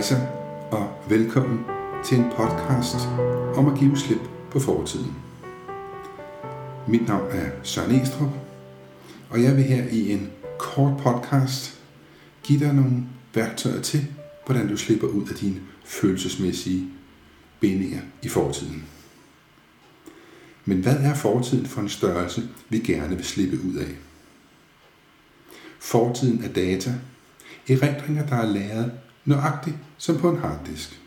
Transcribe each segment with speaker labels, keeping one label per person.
Speaker 1: Hejsa og velkommen til en podcast om at give slip på fortiden. Mit navn er Søren Estrup, og jeg vil her i en kort podcast give dig nogle værktøjer til, hvordan du slipper ud af dine følelsesmæssige bindinger i fortiden. Men hvad er fortiden for en størrelse, vi gerne vil slippe ud af? Fortiden er data, erindringer, der er lavet nøjagtigt som på en harddisk.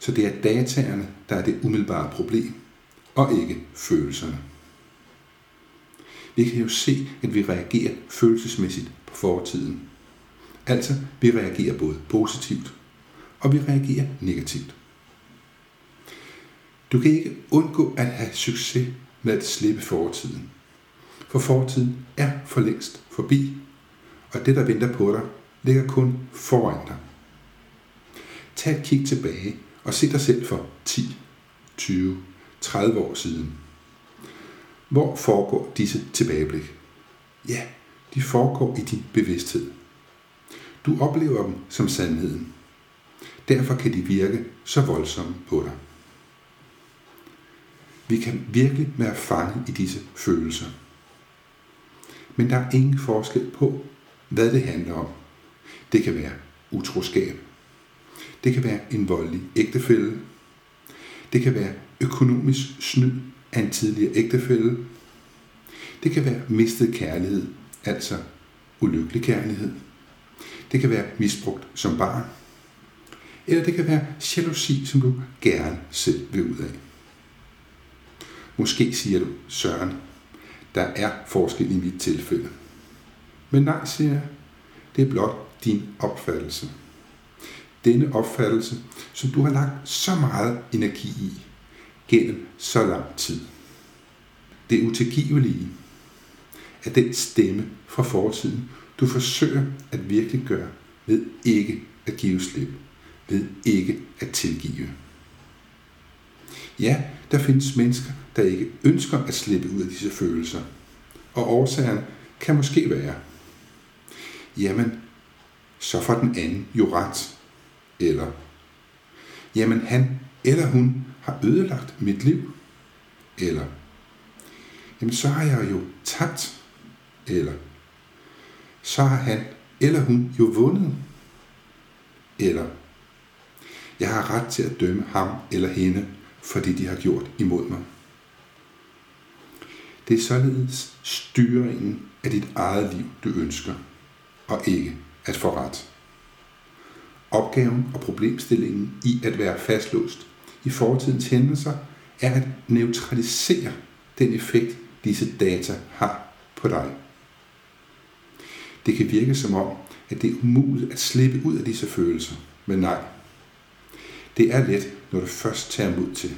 Speaker 1: Så det er dataerne, der er det umiddelbare problem, og ikke følelserne. Vi kan jo se, at vi reagerer følelsesmæssigt på fortiden. Altså, vi reagerer både positivt, og vi reagerer negativt. Du kan ikke undgå at have succes med at slippe fortiden. For fortiden er for længst forbi, og det, der venter på dig, ligger kun foran dig. Tag et kig tilbage og se dig selv for 10, 20, 30 år siden. Hvor foregår disse tilbageblik? Ja, de foregår i din bevidsthed. Du oplever dem som sandheden. Derfor kan de virke så voldsomme på dig. Vi kan virkelig være fanget i disse følelser. Men der er ingen forskel på, hvad det handler om. Det kan være utroskab. Det kan være en voldelig ægtefælde. Det kan være økonomisk snyd af en tidligere ægtefælde. Det kan være mistet kærlighed, altså ulykkelig kærlighed. Det kan være misbrugt som barn. Eller det kan være jalousi, som du gerne selv vil ud af. Måske siger du, Søren, der er forskel i mit tilfælde. Men nej, siger jeg, det er blot din opfattelse. Denne opfattelse, som du har lagt så meget energi i gennem så lang tid. Det utilgivelige er den stemme fra fortiden, du forsøger at virkelig gøre ved ikke at give slip, ved ikke at tilgive. Ja, der findes mennesker, der ikke ønsker at slippe ud af disse følelser. Og årsagen kan måske være, jamen, så får den anden jo ret. Eller, jamen han eller hun har ødelagt mit liv. Eller, jamen så har jeg jo tabt. Eller, så har han eller hun jo vundet. Eller, jeg har ret til at dømme ham eller hende for det, de har gjort imod mig. Det er således styringen af dit eget liv, du ønsker, og ikke at få ret. Opgaven og problemstillingen i at være fastlåst i fortidens hændelser er at neutralisere den effekt, disse data har på dig. Det kan virke som om, at det er umuligt at slippe ud af disse følelser, men nej. Det er let, når du først tager mod til.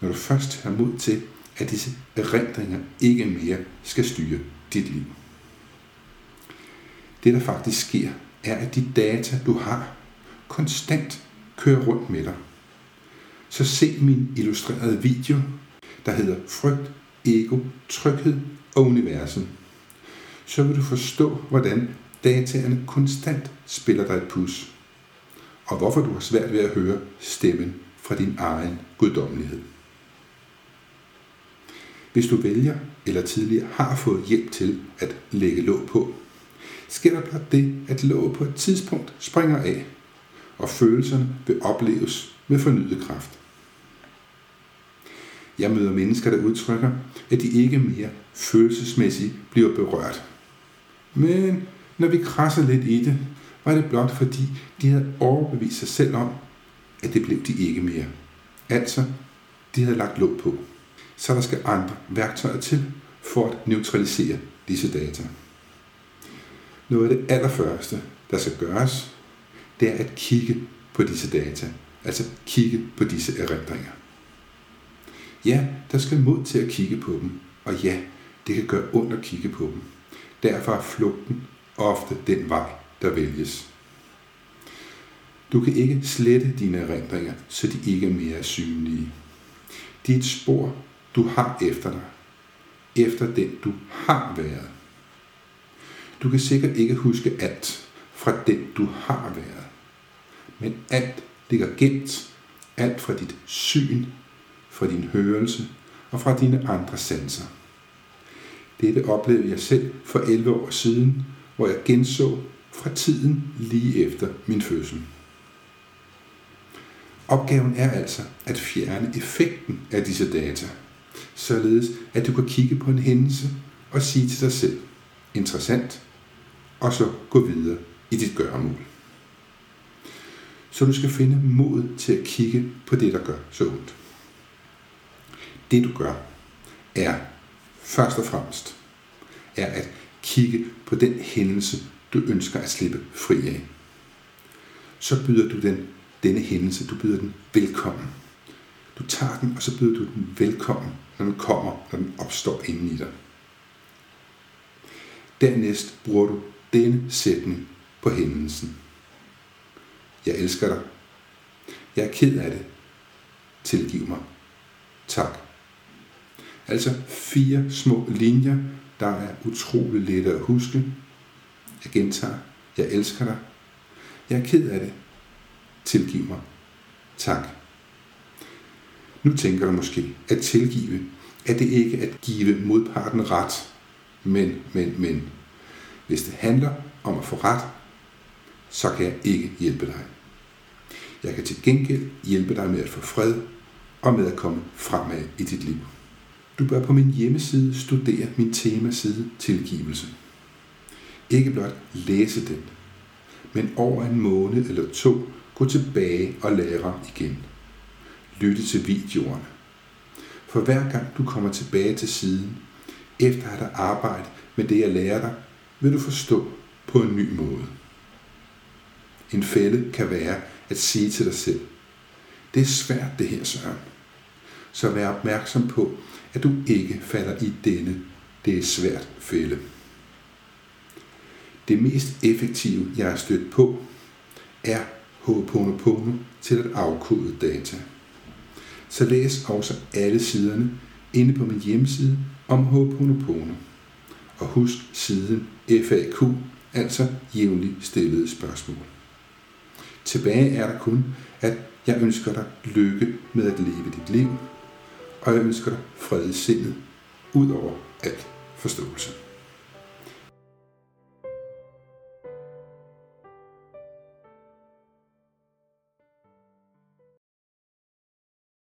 Speaker 1: Når du først tager mod til, at disse erindringer ikke mere skal styre dit liv. Det, der faktisk sker, er, at de data, du har, konstant kører rundt med dig. Så se min illustrerede video, der hedder Frygt, Ego, Tryghed og Universet. Så vil du forstå, hvordan dataerne konstant spiller dig et pus, og hvorfor du har svært ved at høre stemmen fra din egen guddommelighed. Hvis du vælger eller tidligere har fået hjælp til at lægge låg på, sker der blot det, at låget på et tidspunkt springer af, og følelserne vil opleves med fornyet kraft. Jeg møder mennesker, der udtrykker, at de ikke mere følelsesmæssigt bliver berørt. Men når vi krasser lidt i det, var det blot fordi, de havde overbevist sig selv om, at det blev de ikke mere. Altså, de havde lagt låg på. Så der skal andre værktøjer til for at neutralisere disse data. Noget af det allerførste, der skal gøres, det er at kigge på disse data. Altså kigge på disse erindringer. Ja, der skal mod til at kigge på dem. Og ja, det kan gøre ondt at kigge på dem. Derfor er flugten ofte den vej, der vælges. Du kan ikke slette dine erindringer, så de ikke er mere synlige. De er et spor, du har efter dig. Efter den, du har været. Du kan sikkert ikke huske alt fra den, du har været. Men alt ligger gemt. Alt fra dit syn, fra din hørelse og fra dine andre sanser. Dette oplevede jeg selv for 11 år siden, hvor jeg genså fra tiden lige efter min fødsel. Opgaven er altså at fjerne effekten af disse data, således at du kan kigge på en hændelse og sige til dig selv, interessant, og så gå videre i dit gøremål. Så du skal finde mod til at kigge på det, der gør så ondt. Det du gør, er først og fremmest er at kigge på den hændelse, du ønsker at slippe fri af. Så byder du den denne hændelse, du byder den velkommen. Du tager den, og så byder du den velkommen, når den kommer, når den opstår inden i dig. Dernæst bruger du denne sætning på hændelsen. Jeg elsker dig. Jeg er ked af det. Tilgiv mig. Tak. Altså fire små linjer, der er utrolig lette at huske. Jeg gentager. Jeg elsker dig. Jeg er ked af det. Tilgiv mig. Tak. Nu tænker du måske, at tilgive, er det ikke at give modparten ret, men, men, men. Hvis det handler om at få ret, så kan jeg ikke hjælpe dig. Jeg kan til gengæld hjælpe dig med at få fred og med at komme fremad i dit liv. Du bør på min hjemmeside studere min temaside tilgivelse. Ikke blot læse den, men over en måned eller to gå tilbage og lære igen. Lytte til videoerne. For hver gang du kommer tilbage til siden, efter at have arbejdet med det, jeg lærer dig, vil du forstå på en ny måde. En fælde kan være at sige til dig selv, det er svært det her, Søren. Så vær opmærksom på, at du ikke falder i denne, det er svært fælde. Det mest effektive, jeg har stødt på, er Ho'oponopono til at afkode data. Så læs også alle siderne inde på min hjemmeside om Ho'oponopono. Og husk siden FAQ, altså jævnligt stillede spørgsmål. Tilbage er der kun, at jeg ønsker dig lykke med at leve dit liv, og jeg ønsker dig fred i sindet, ud over alt forståelse.